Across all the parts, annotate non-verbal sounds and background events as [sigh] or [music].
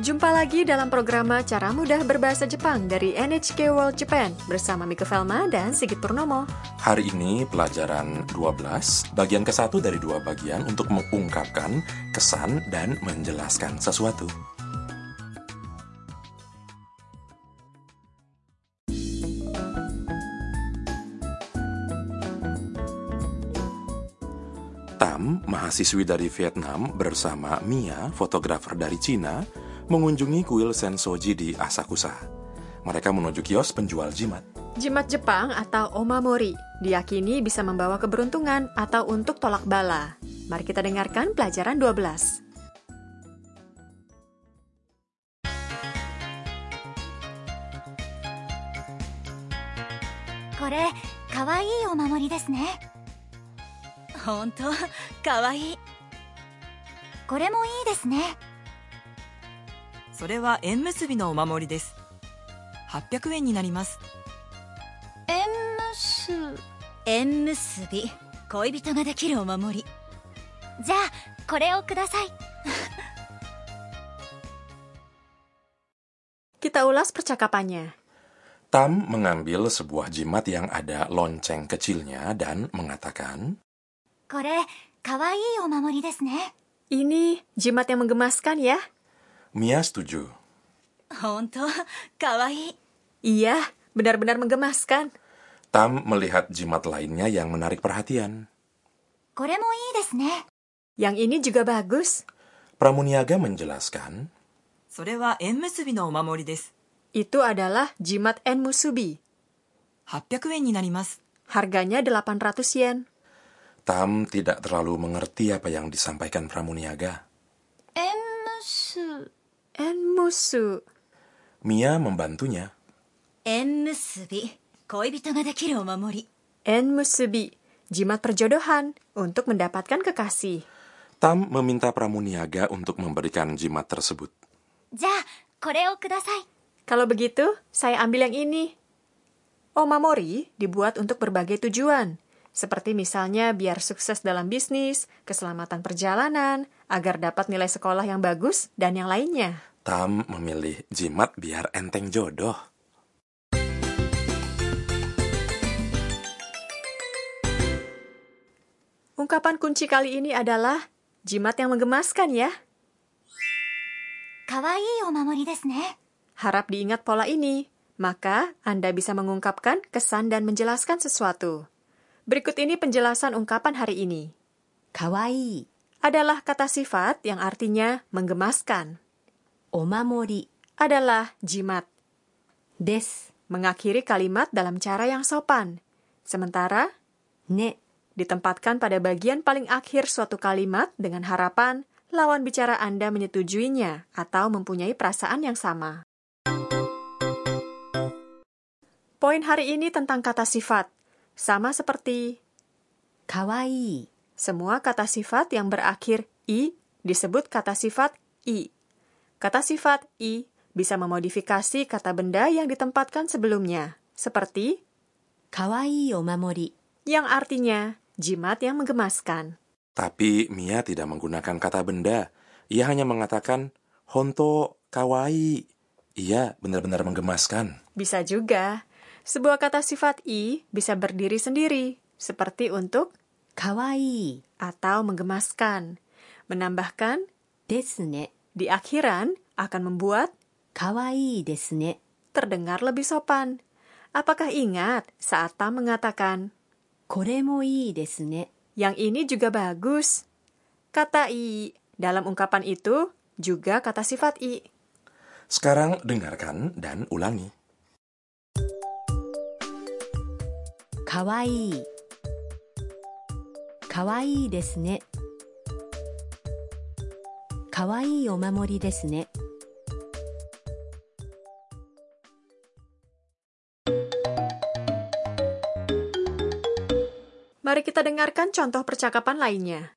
Jumpa lagi dalam program Cara Mudah Berbahasa Jepang dari NHK World Japan bersama Mika Velma dan Sigit Purnomo. Hari ini pelajaran 12, bagian ke-1 dari dua bagian untuk mengungkapkan kesan dan menjelaskan sesuatu. Tam, mahasiswi dari Vietnam bersama Mia, fotografer dari Cina, mengunjungi kuil Sensoji di Asakusa. Mereka menuju kios penjual jimat. Jimat Jepang atau omamori diyakini bisa membawa keberuntungan atau untuk tolak bala. Mari kita dengarkan pelajaran 12. Kore, それは縁結びのお守りです800円になります縁結縁結び恋人ができるお守りじゃあこれをください [laughs] Kita ulas percakapannya. Tam mengambil sebuah jimat yang ada lonceng kecilnya dan mengatakan, これかわいいお守りですね Ini jimat yang menggemaskan ya? Mia setuju. Honto, kawaii. Iya, benar-benar menggemaskan. Tam melihat jimat lainnya yang menarik perhatian. Ne. Yang ini juga bagus. Pramuniaga menjelaskan. Itu adalah jimat en musubi. 800 yen Harganya 800 yen. Tam tidak terlalu mengerti apa yang disampaikan Pramuniaga. En. En musu. Mia membantunya. En musubi, koibito ga dekiru omamori. En musubi, jimat perjodohan untuk mendapatkan kekasih. Tam meminta pramuniaga untuk memberikan jimat tersebut. Ja, kore o kudasai. Kalau begitu, saya ambil yang ini. Omamori dibuat untuk berbagai tujuan, seperti misalnya biar sukses dalam bisnis, keselamatan perjalanan, agar dapat nilai sekolah yang bagus, dan yang lainnya. Tam memilih jimat biar enteng jodoh. Ungkapan kunci kali ini adalah jimat yang menggemaskan ya. Kawaii desu. Harap diingat pola ini, maka Anda bisa mengungkapkan kesan dan menjelaskan sesuatu. Berikut ini penjelasan ungkapan hari ini. Kawaii adalah kata sifat yang artinya menggemaskan omamori adalah jimat. Des mengakhiri kalimat dalam cara yang sopan. Sementara ne ditempatkan pada bagian paling akhir suatu kalimat dengan harapan lawan bicara Anda menyetujuinya atau mempunyai perasaan yang sama. Poin hari ini tentang kata sifat. Sama seperti kawaii. Semua kata sifat yang berakhir i disebut kata sifat i. Kata sifat i bisa memodifikasi kata benda yang ditempatkan sebelumnya, seperti kawaii omamori, yang artinya jimat yang menggemaskan. Tapi Mia tidak menggunakan kata benda. Ia hanya mengatakan honto kawaii. ia benar-benar menggemaskan. Bisa juga. Sebuah kata sifat i bisa berdiri sendiri, seperti untuk kawaii atau menggemaskan. Menambahkan desne di akhiran akan membuat kawaii desne terdengar lebih sopan. Apakah ingat saat Tam mengatakan kore mo ii desu ne? Yang ini juga bagus. Kata i dalam ungkapan itu juga kata sifat i. Sekarang dengarkan dan ulangi. Kawaii. Kawaii desu ne. かわいいお守りですね Mari kita dengarkan contoh percakapan lainnya.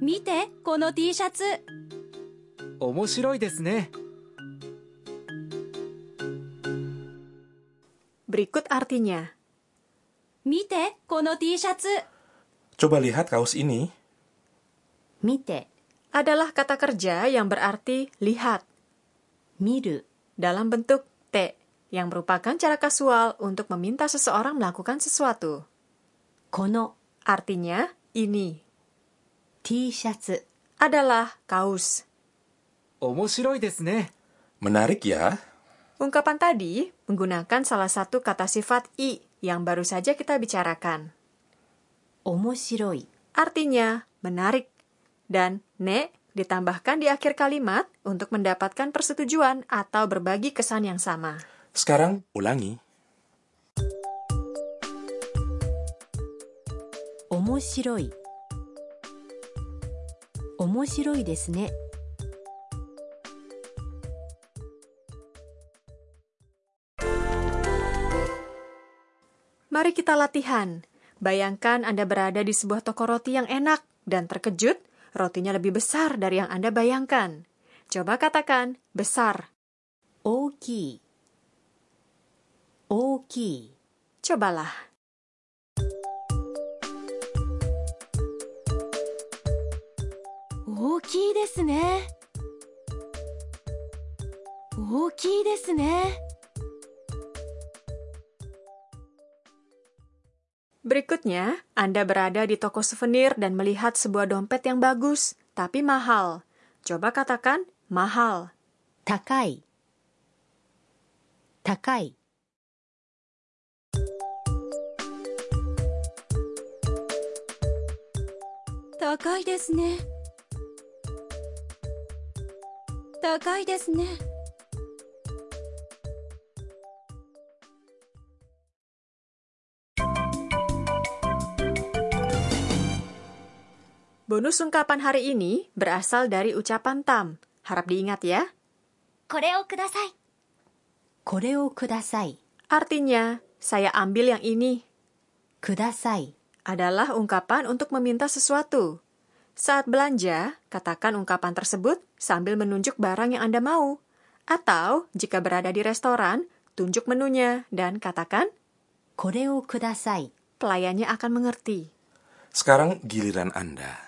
見てこの T シャツ面白いですね Berikut artinya. 見てこの T シャツ Coba lihat kaos ini. Mite adalah kata kerja yang berarti lihat. Miru dalam bentuk te yang merupakan cara kasual untuk meminta seseorang melakukan sesuatu. Kono artinya ini. T-shirt adalah kaos. Omoshiroi desu ne. Menarik ya. Ungkapan tadi menggunakan salah satu kata sifat i yang baru saja kita bicarakan omoshiroi artinya menarik dan ne ditambahkan di akhir kalimat untuk mendapatkan persetujuan atau berbagi kesan yang sama. Sekarang ulangi. Omoshiroi. Omoshiroi desu ne. Mari kita latihan. Bayangkan Anda berada di sebuah toko roti yang enak dan terkejut, rotinya lebih besar dari yang Anda bayangkan. Coba katakan besar. Oh, Oki. Oki. Oh, Cobalah. Oh, Oki desu ne. Oki desu ne. Berikutnya, Anda berada di toko souvenir dan melihat sebuah dompet yang bagus, tapi mahal. Coba katakan mahal. Takai. Takai. Takai desu ne. Takai desu ne. Bonus ungkapan hari ini berasal dari ucapan Tam. Harap diingat ya. Koreo kudasai. Koreo kudasai. Artinya, saya ambil yang ini. Kudasai adalah ungkapan untuk meminta sesuatu. Saat belanja, katakan ungkapan tersebut sambil menunjuk barang yang Anda mau. Atau, jika berada di restoran, tunjuk menunya dan katakan, Koreo kudasai. Pelayannya akan mengerti. Sekarang giliran Anda.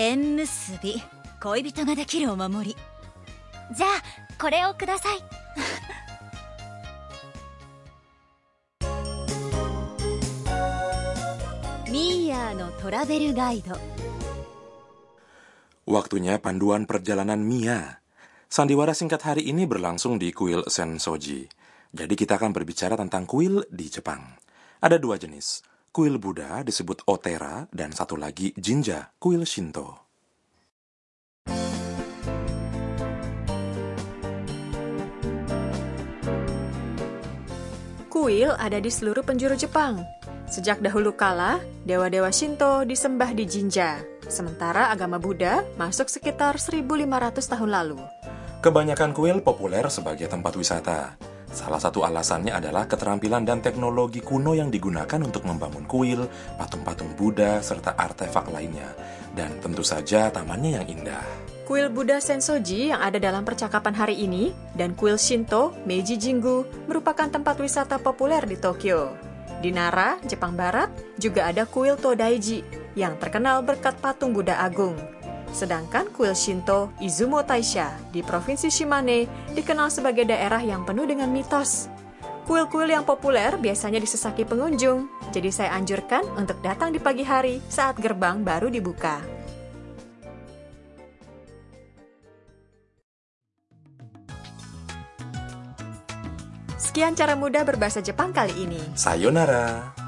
縁結び恋人ができるお守りじゃあこれをください[laughs] ミーヤーのトラベルガイド Waktunya panduan perjalanan Mia. Sandiwara singkat hari ini berlangsung di kuil Sensoji. Jadi kita akan berbicara tentang kuil di Jepang. Ada dua jenis. Kuil Buddha disebut Otera dan satu lagi Jinja, kuil Shinto. Kuil ada di seluruh penjuru Jepang. Sejak dahulu kala, dewa-dewa Shinto disembah di Jinja, sementara agama Buddha masuk sekitar 1500 tahun lalu. Kebanyakan kuil populer sebagai tempat wisata. Salah satu alasannya adalah keterampilan dan teknologi kuno yang digunakan untuk membangun kuil, patung-patung Buddha, serta artefak lainnya. Dan tentu saja tamannya yang indah. Kuil Buddha Sensoji yang ada dalam percakapan hari ini dan kuil Shinto Meiji Jingu merupakan tempat wisata populer di Tokyo. Di Nara, Jepang Barat, juga ada kuil Todaiji yang terkenal berkat patung Buddha Agung. Sedangkan kuil Shinto Izumo Taisha di Provinsi Shimane dikenal sebagai daerah yang penuh dengan mitos. Kuil-kuil yang populer biasanya disesaki pengunjung, jadi saya anjurkan untuk datang di pagi hari saat gerbang baru dibuka. Sekian cara mudah berbahasa Jepang kali ini. Sayonara!